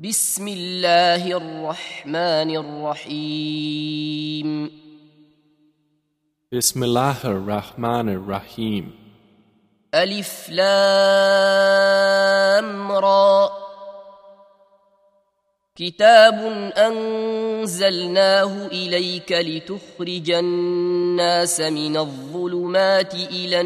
بسم الله الرحمن الرحيم. Bismillah ar-Rahman ar-Rahim. ألف لام را. كتاب أنزلناه إليك لتخرج الناس من الظلمات إلى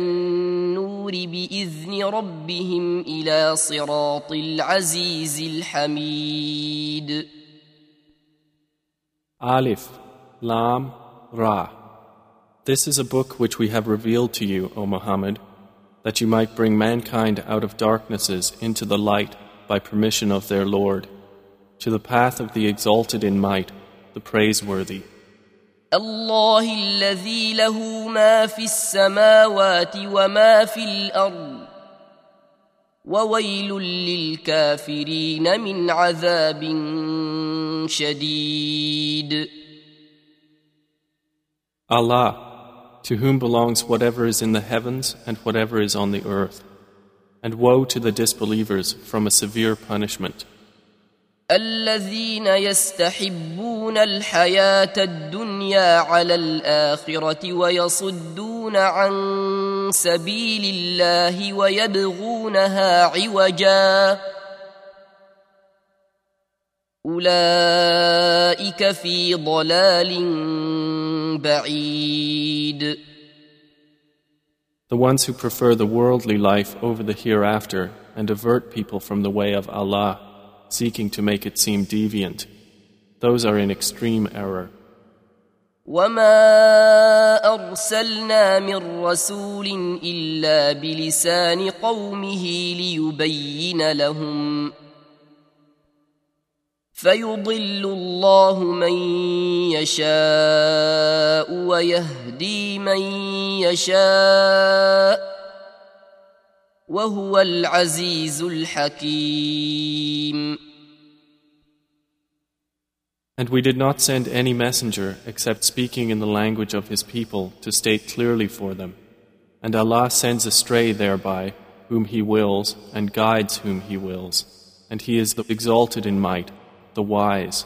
النور بإذن ربهم إلى صراط العزيز الحميد Alif, Lam, Ra. This is a book which we have revealed to you, O Muhammad, that you might bring mankind out of darknesses into the light by permission of their Lord, to the path of the exalted in might, the praiseworthy. الله الذي له ما في السماوات وما في الارض وويل للكافرين من عذاب شديد Allah, to whom belongs whatever is in the heavens and whatever is on the earth. And woe to the disbelievers from a severe punishment. الذين يستحبون الحياة الدنيا على الاخره ويصدون عن سبيل الله ويبغونها عوجا اولئك في ضلال بعيد The ones who prefer the worldly life over the hereafter and avert people from the way of Allah, seeking to make it seem deviant, those are in extreme error. وما ارسلنا من رسول الا بلسان قومه ليبين لهم فيضل الله من يشاء ويهدي من يشاء وهو العزيز الحكيم And we did not send any messenger except speaking in the language of his people to state clearly for them. And Allah sends astray thereby whom He wills and guides whom He wills. And He is the exalted in might, the wise.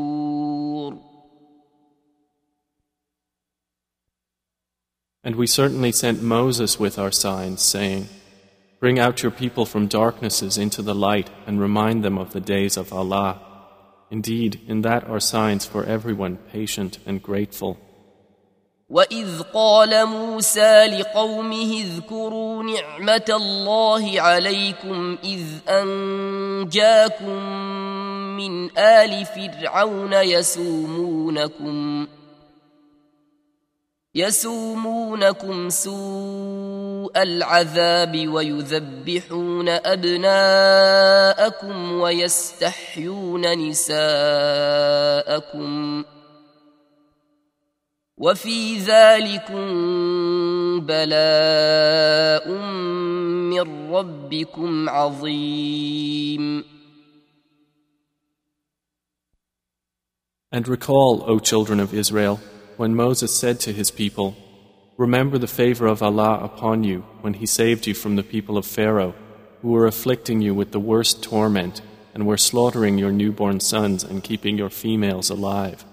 And we certainly sent Moses with our signs, saying, Bring out your people from darknesses into the light and remind them of the days of Allah. Indeed, in that are signs for everyone patient and grateful. واذ قال موسى لقومه اذكروا نعمه الله عليكم اذ انجاكم من ال فرعون يسومونكم يسومونكم سوء العذاب ويذبحون أبناءكم ويستحيون نساءكم وفي ذلكم بلاء من ربكم عظيم. And recall, O children of Israel, when Moses said to his people, Remember the favor of Allah upon you when He saved you from the people of Pharaoh, who were afflicting you with the worst torment and were slaughtering your newborn sons and keeping your females alive.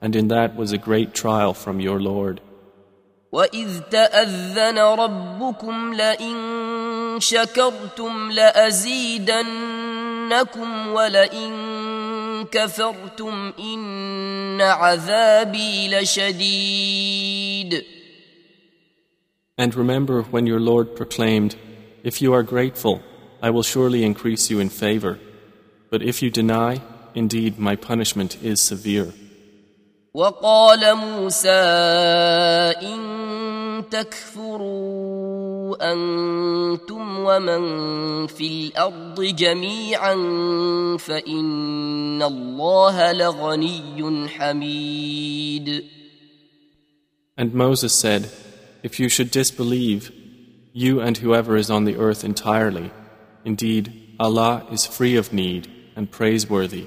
And in that was a great trial from your Lord. وإذ تأذن ربكم لئن شكرتم لأزيدنكم ولئن كفرتم إن عذابي لشديد And remember when your Lord proclaimed, If you are grateful, I will surely increase you in favor. But if you deny, indeed my punishment is severe. وقال موسى إن تكفروا انتم ومن في الارض جميعا فان الله لغني حميد And Moses said, If you should disbelieve, you and whoever is on the earth entirely, indeed, Allah is free of need and praiseworthy.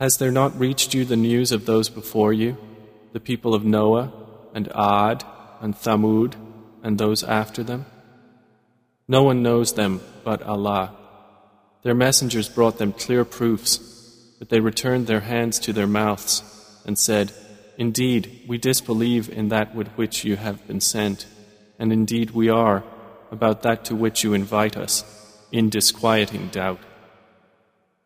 Has there not reached you the news of those before you, the people of Noah, and Ad, and Thamud, and those after them? No one knows them but Allah. Their messengers brought them clear proofs, but they returned their hands to their mouths and said, Indeed, we disbelieve in that with which you have been sent, and indeed we are, about that to which you invite us, in disquieting doubt.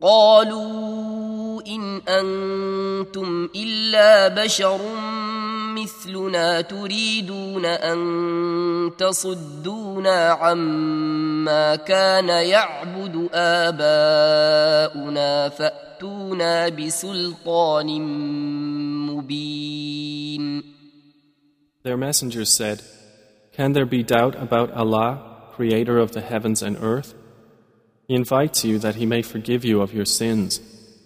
قالوا إن أنتم إلا بشر مثلنا تريدون أن تصدونا عما كان يعبد آباؤنا فأتونا بسلطان مبين Their messengers said, Can there be doubt about Allah, creator of the heavens and earth? He invites you that He may forgive you of your sins,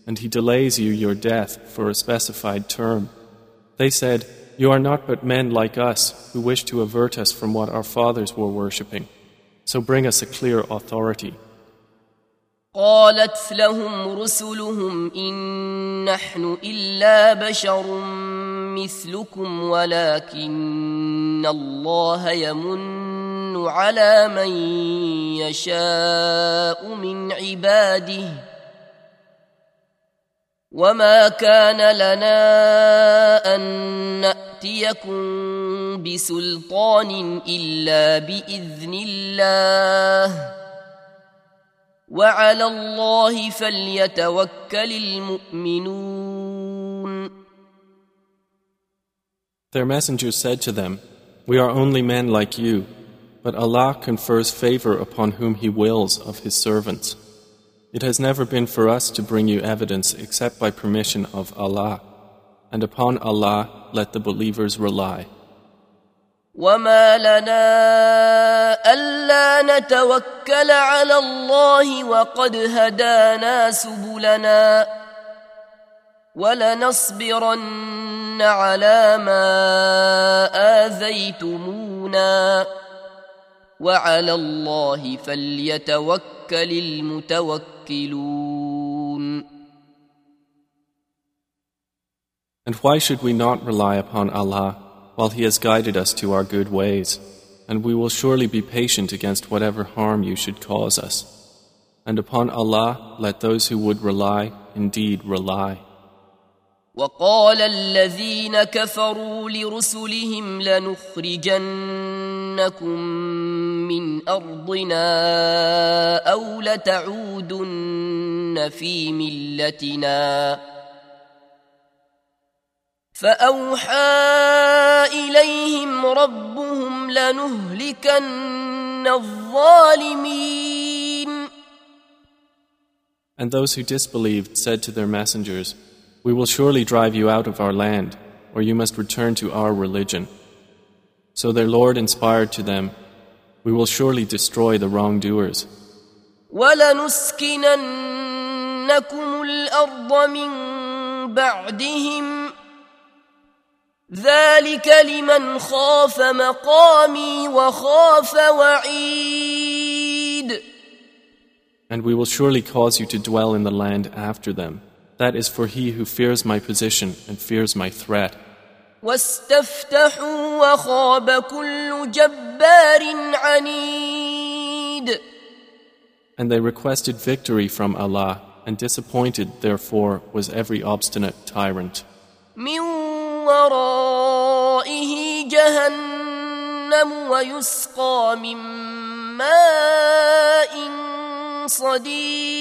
and He delays you your death for a specified term. They said, You are not but men like us who wish to avert us from what our fathers were worshipping. So bring us a clear authority. قالت لهم رسلهم إن نحن إلا بشر مثلكم ولكن الله يمن على من يشاء من عباده وما كان لنا أن نأتيكم بسلطان إلا بإذن الله وعلى الله فليتوكل المؤمنون. Their messengers said to them, We are only men like you, but Allah confers favor upon whom He wills of His servants. It has never been for us to bring you evidence except by permission of Allah, and upon Allah let the believers rely. وما لنا ألا نتوكل على الله وقد هدانا سبلنا ولنصبرن على ما آذيتمونا وعلى الله فليتوكل المتوكلون And why should we not rely upon Allah while He has guided us to our good ways? And we will surely be patient against whatever harm you should cause us. And upon Allah let those who would rely indeed rely. وقال الذين كفروا لرسلهم لنخرجنكم من أرضنا أو لتعودن في ملتنا. فأوحى إليهم ربهم لنهلكن الظالمين. And those who disbelieved said to their messengers, We will surely drive you out of our land, or you must return to our religion. So their Lord inspired to them, We will surely destroy the wrongdoers. ولنسكننكم الأرض من بعدهم ذلك لمن خاف مقامي وخاف وعيد And we will surely cause you to dwell in the land after them. That is for he who fears my position and fears my threat. واستفتحوا وخاب كل جبار عنيد And they requested victory from Allah, and disappointed, therefore, was every obstinate tyrant. من ورائه جهنم ويسقى من ماء صديد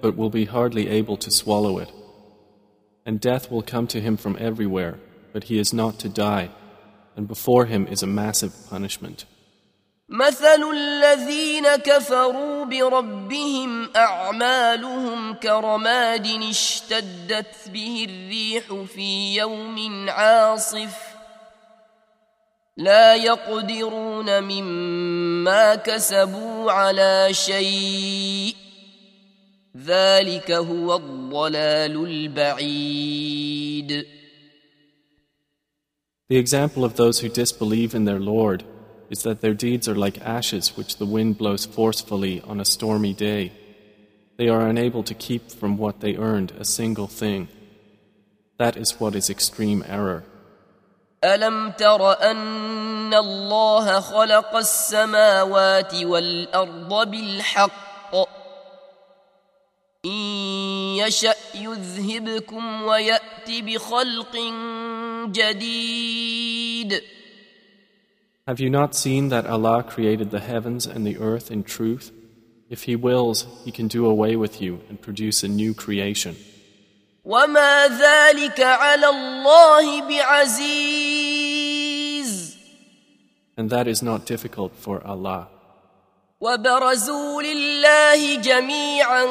but will be hardly able to swallow it. And death will come to him from everywhere, but he is not to die, and before him is a massive punishment. مثل الذين كفروا بربهم أعمالهم كرماد اشتدت به الريح في يوم عاصف لا يقدرون مما كسبوا على شيء ذلك هو الضلال البعيد The example of those who disbelieve in their Lord is that their deeds are like ashes which the wind blows forcefully on a stormy day. They are unable to keep from what they earned a single thing. That is what is extreme error. ألم تر أن الله خلق السماوات والأرض بالحق إن يشأ يذهبكم ويأت بخلق جديد Have you not seen that Allah created the heavens and the earth in truth? If He wills, He can do away with you and produce a new creation. وما ذلك على الله بعزيز And that is not difficult for Allah. وبرزوا لله جميعا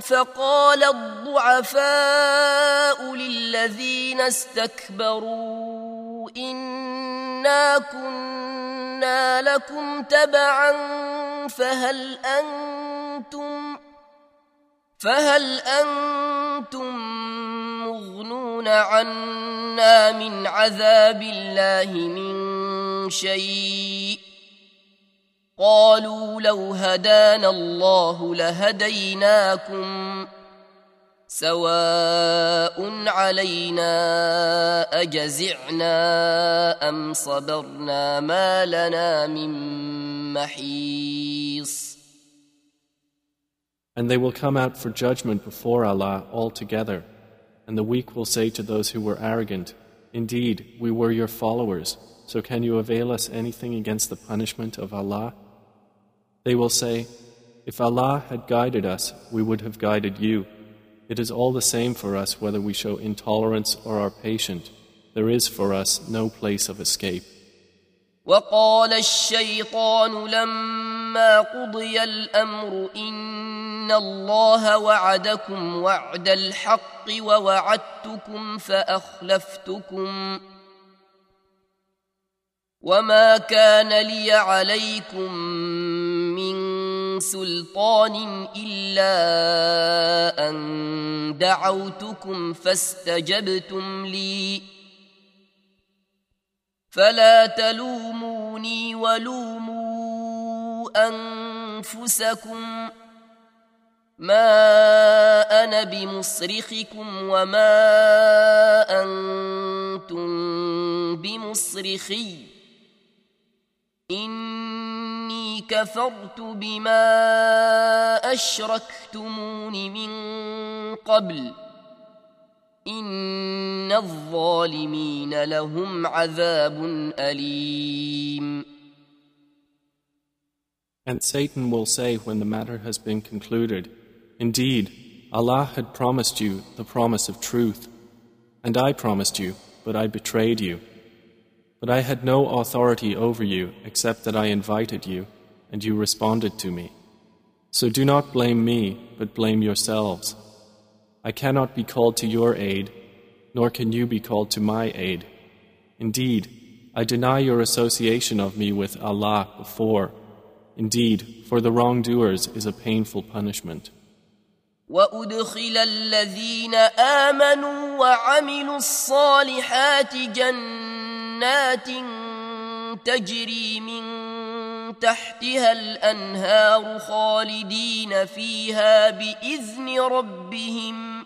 فقال الضعفاء للذين استكبروا إنا كنا لكم تبعا فهل أنتم فهل أنتم مغنون عنا من عذاب الله من شيء؟ قالوا لو هدانا الله لهديناكم سواء علينا أجزعنا أم صبرنا ما لنا من محيص And they will come out for judgment before Allah all together. And the weak will say to those who were arrogant, Indeed, we were your followers, so can you avail us anything against the punishment of Allah? They will say, If Allah had guided us, we would have guided you. It is all the same for us whether we show intolerance or are patient. There is for us no place of escape. وقال الشيطان لما قضي الامر ان الله وعدكم وعد الحق ووعدتكم فاخلفتكم وما كان لي عليكم من سلطان إلا أن دعوتكم فاستجبتم لي. فلا تلوموني ولوموا أنفسكم. ما أنا بمصرخكم وما أنتم بمصرخي. اني كفرت بما اشركتمون من قبل إن الظالمين لهم عذاب أليم And Satan will say when the matter has been concluded, Indeed, Allah had promised you the promise of truth, and I promised you, but I betrayed you. But I had no authority over you except that I invited you, and you responded to me. So do not blame me, but blame yourselves. I cannot be called to your aid, nor can you be called to my aid. Indeed, I deny your association of me with Allah before. Indeed, for the wrongdoers is a painful punishment. وأدخل الذين آمنوا وعملوا الصالحات جنات تجري من تحتها الأنهار خالدين فيها بإذن ربهم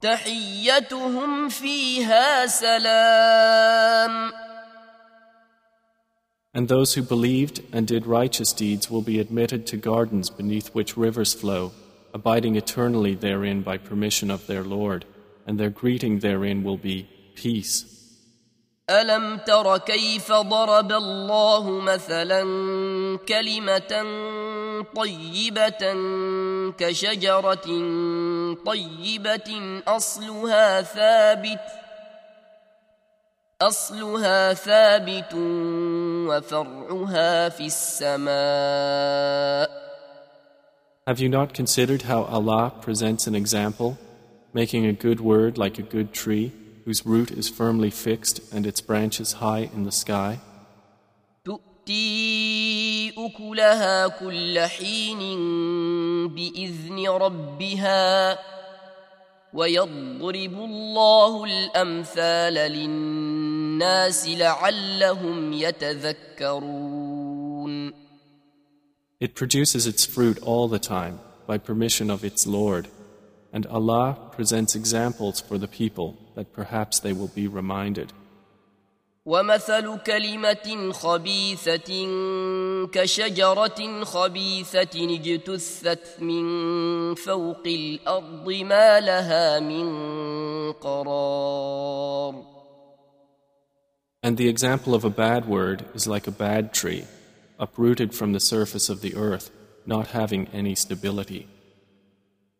تحيتهم فيها سلام And those who believed and did righteous deeds will be admitted to gardens beneath which rivers flow, abiding eternally therein by permission of their Lord, and their greeting therein will be peace. ألم تر كيف ضرب الله مثلا كلمة طيبة كشجرة طيبة أصلها ثابت أصلها ثابت وفرعها في السماء Have you not considered how Allah presents an example, making a good word like a good tree, whose root is firmly fixed and its branches high in the sky? تؤتي أكلها كل حين بإذن ربها ويضرب الله الأمثال للناس لعلهم يتذكرون It produces its fruit all the time by permission of its Lord, and Allah presents examples for the people that perhaps they will be reminded. ومثل كلمة خبيثة كشجرة خبيثة اجتثت من فوق الأرض ما لها من قرار And the example of a bad word is like a bad tree, uprooted from the surface of the earth, not having any stability.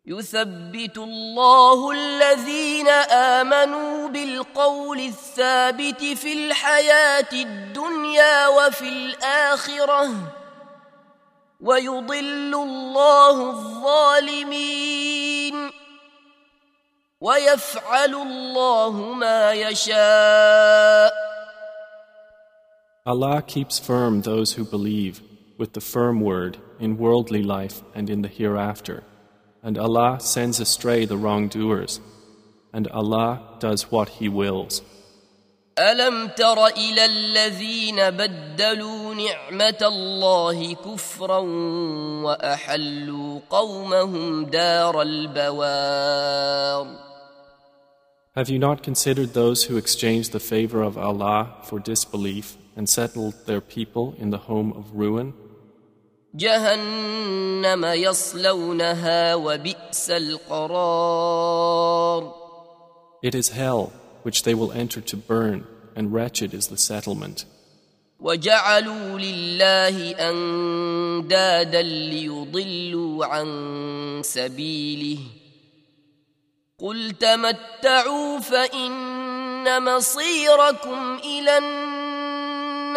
يثبت الله الذين آمنوا بالقول الثابت في الحياة الدنيا وفي الآخرة ويضل الله الظالمين ويفعل الله ما يشاء Allah keeps firm those who believe with the firm word in worldly life and in the hereafter. And Allah sends astray the wrongdoers. And Allah does what He wills. ألم تر إلى الذين بدلوا نعمة الله كفرا وأحلوا قومهم دار البوار Have you not considered those who exchanged the favor of Allah for disbelief and settled their people in the home of ruin? جهنم يصلونها وبئس القرار. It is hell, which they will enter to burn, and wretched is the settlement. وجعلوا لله أندادا ليضلوا عن سبيله. قل تمتعوا فإن مصيركم إلى النار.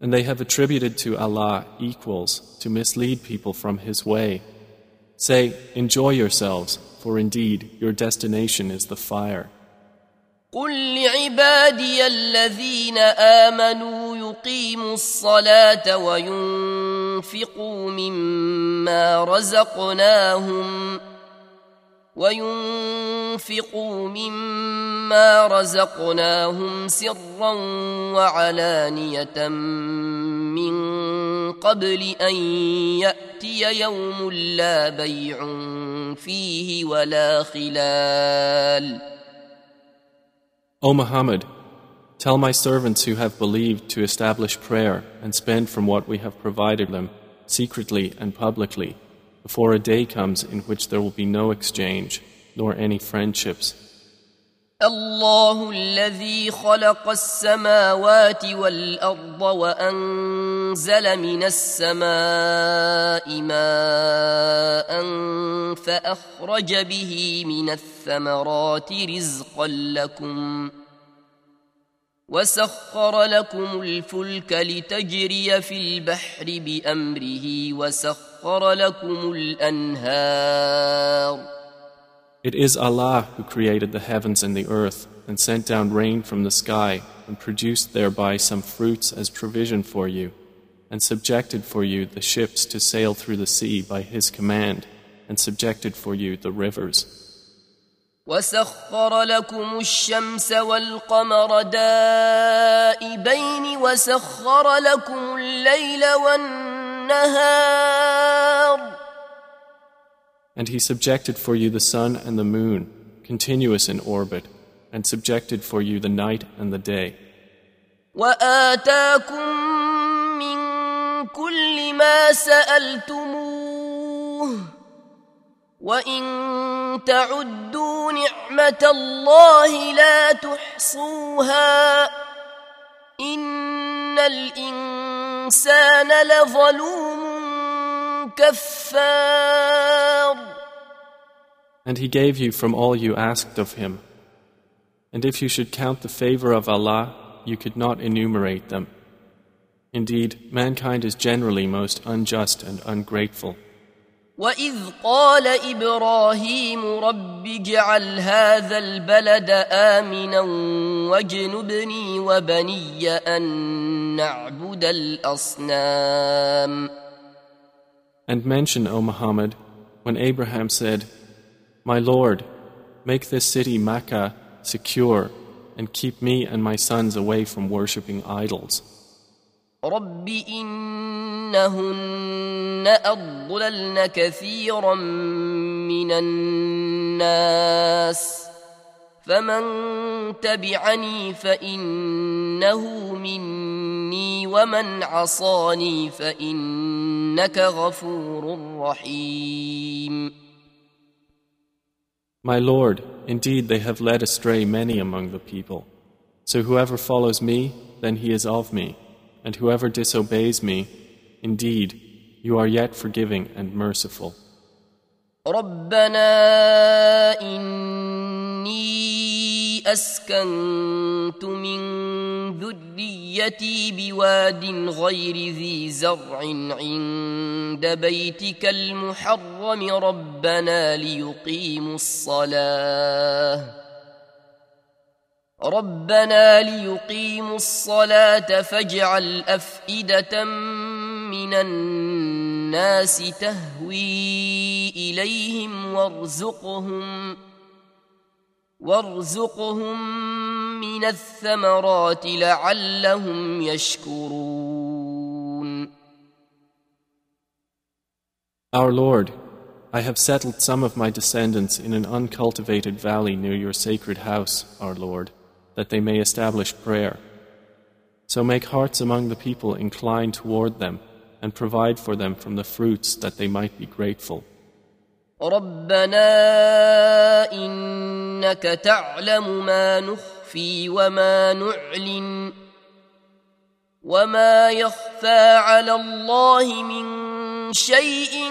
And they have attributed to Allah equals to mislead people from His way. Say, enjoy yourselves, for indeed your destination is the fire. قل لعبادي الذين آمنوا يقيموا الصلاة وينفقوا مما رزقناهم وينفقوا مما رزقناهم سرا وعلانية من قبل أن يأتي يوم لا بيع فيه ولا خلال O Muhammad, tell my servants who have believed to establish prayer and spend from what we have provided them, secretly and publicly, before a day comes in which there will be no exchange, nor any friendships. الله الذي خلق السماوات والأرض وأنزل من السماء ماء فأخرج به من الثمرات رزقا لكم وسخر لكم الفلك لتجري في البحر بأمره وسخر لكم الأنهار It is Allah who created the heavens and the earth, and sent down rain from the sky, and produced thereby some fruits as provision for you, and subjected for you the ships to sail through the sea by His command, and subjected for you the rivers. وسخر لكم الشمس والقمر دائبين وسخر لكم الليل والنهار And He subjected for you the sun and the moon, continuous in orbit, and subjected for you the night and the day. وآتاكم من كل ما سألتموه وإن تعدوا نعمة الله لا تحصوها إن الإنسان لظلوم كفار And He gave you from all you asked of Him. And if you should count the favor of Allah, you could not enumerate them. Indeed, mankind is generally most unjust and ungrateful. وإذ قال إبراهيم رب اجعل هذا البلد آمنا واجنبني وبني أن نعبد الأصنام And mention, O Muhammad, when Abraham said, My Lord, make this city Makkah secure and keep me and my sons away from worshipping idols. رب إنهن أضللن كثيرا من الناس فمن تبعني فإنه مني ومن عصاني فإنك غفور رحيم My Lord, indeed they have led astray many among the people. So whoever follows me, then he is of me, and whoever disobeys me, indeed, you are yet forgiving and merciful. ربنا إني أسكنت من ذريتي بواد غير ذي زرع عند بيتك المحرم ربنا ليقيموا الصلاة ربنا ليقيموا الصلاة فاجعل أفئدة من الناس تهوي إليهم وارزقهم وارزقهم من الثمرات لعلهم يشكرون Our Lord, I have settled some of my descendants in an uncultivated valley near your sacred house, our Lord, that they may establish prayer. So make hearts among the people incline toward them and provide for them from the fruits that they might be grateful. ربنا إنك تعلم ما نخفي وما نعلن وما يخفى على الله من شيء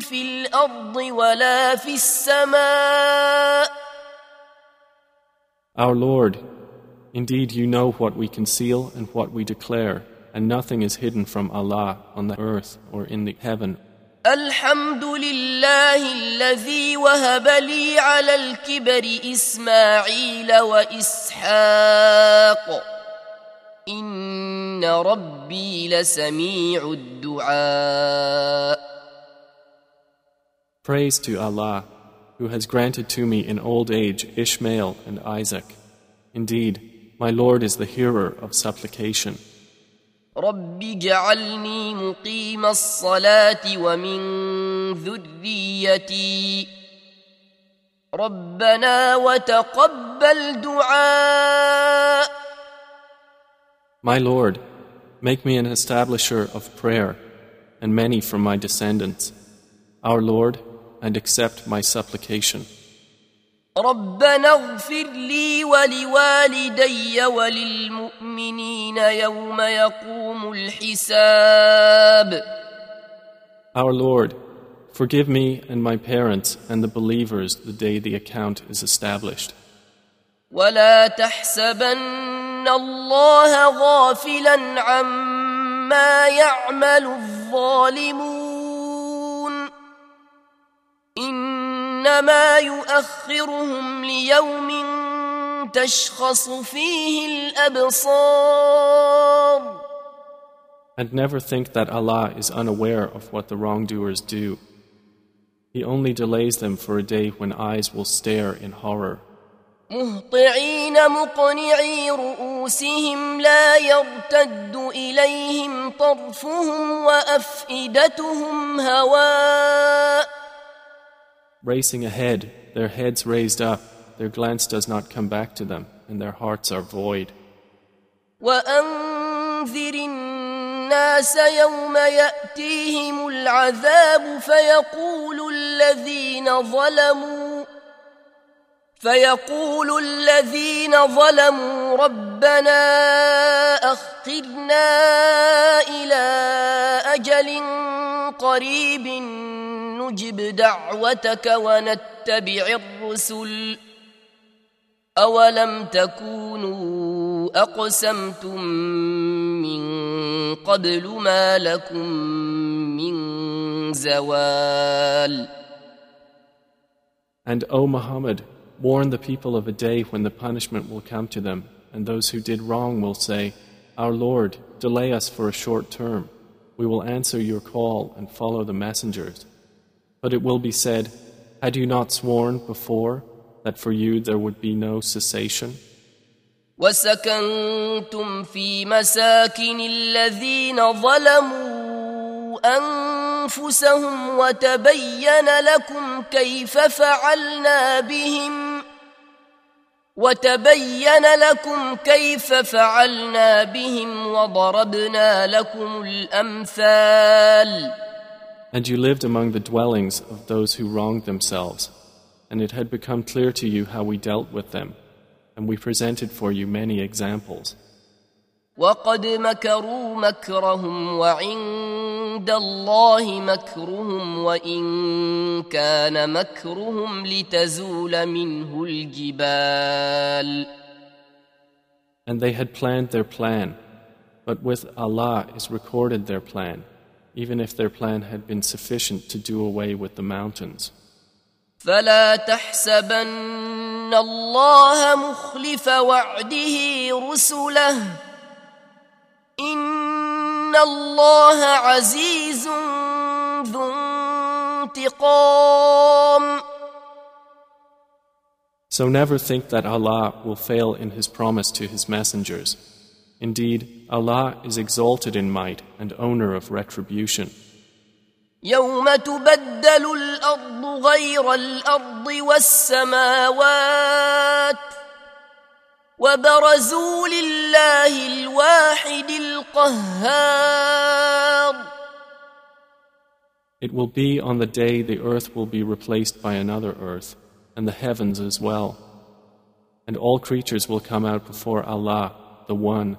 في الأرض ولا في السماء Our Lord, indeed you know what we conceal and what we declare, and nothing is hidden from Allah on the earth or in the heaven. الحمد لله الذي وهب لي على الكبر إسماعيل وإسحاق إن ربي لسميع الدعاء Praise to Allah, who has granted to me in old age Ishmael and Isaac. Indeed, my Lord is the hearer of supplication. رب اجعلني مقيم الصلاة ومن ذريتي ربنا وتقبل دعاء My Lord, make me an establisher of prayer, and many from my descendants. Our Lord, and accept my supplication. ربنا اغفر لي ولوالدي وللمؤمنين يوم يقوم الحساب Our Lord, forgive me and my parents and the believers the day the account is established. ولا تحسبن الله غافلا عما يعمل الظالمون انما يؤخرهم ليوم تشخص فيه الابصار And never think that Allah is unaware of what the wrongdoers do. He only delays them for a day when eyes will stare in horror. مهطعين مقنعي رؤوسهم لا يرتد اليهم طرفهم وافئدتهم هواء Racing ahead, their heads raised up, their glance does not come back to them, and their hearts are void. وانذر الناس يوم ياتيهم العذاب فيقول الذين ظلموا فيقول الذين ظلموا ربنا اخرنا الى اجل قريب نجب دعوتك ونتبع الرسل اولم تكونوا اقسمتم من قبل ما لكم من زوال And O Muhammad, warn the people of a day when the punishment will come to them, and those who did wrong will say, Our Lord, delay us for a short term. We will answer your call and follow the messengers. But it will be said, Had you not sworn before that for you there would be no cessation? وسكنتم في مساكن الذين ظلموا انفسهم وتبين لكم كيف فعلنا بهم وتبين لكم كيف فعلنا بهم وضربنا لكم الامثال And you lived among the dwellings of those who wronged themselves, and it had become clear to you how we dealt with them, and we presented for you many examples. وقد مكروا مكرهم وعند الله مكرهم وان كان مكرهم لتزول منه الجبال And they had planned their plan, but with Allah is recorded their plan, even if their plan had been sufficient to do away with the mountains. فلا تحسبن الله مخلف وعده رسله ان الله عزيز ذو انتقام So never think that Allah will fail in His promise to His messengers. Indeed, Allah is exalted in might and owner of retribution. يوم تبدل الارض غير الارض والسماوات وبرزوا لله الواحد القهار It will be on the day the earth will be replaced by another earth, and the heavens as well. And all creatures will come out before Allah, the One,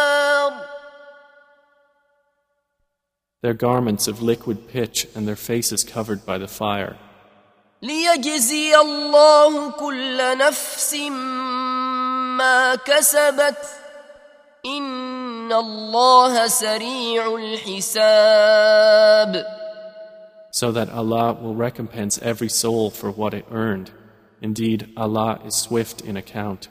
Their garments of liquid pitch and their faces covered by the fire. ليجزي الله كل نفس ما كسبت ان الله سريع الحساب so that Allah will recompense every soul for what it earned. Indeed, Allah is swift in account.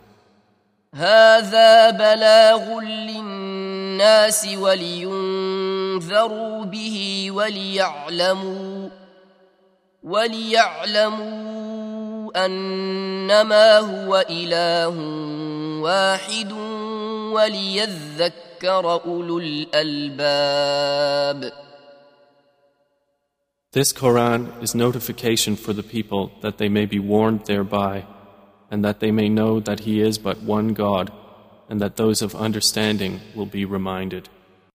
هذا بلاغ للناس ولينذروا به وليعلموا وليعلموا أنما هو إله واحد وليذكر أولو الألباب This Quran is notification for the people that they may be warned thereby, and that they may know that He is but one God, and that those of understanding will be reminded.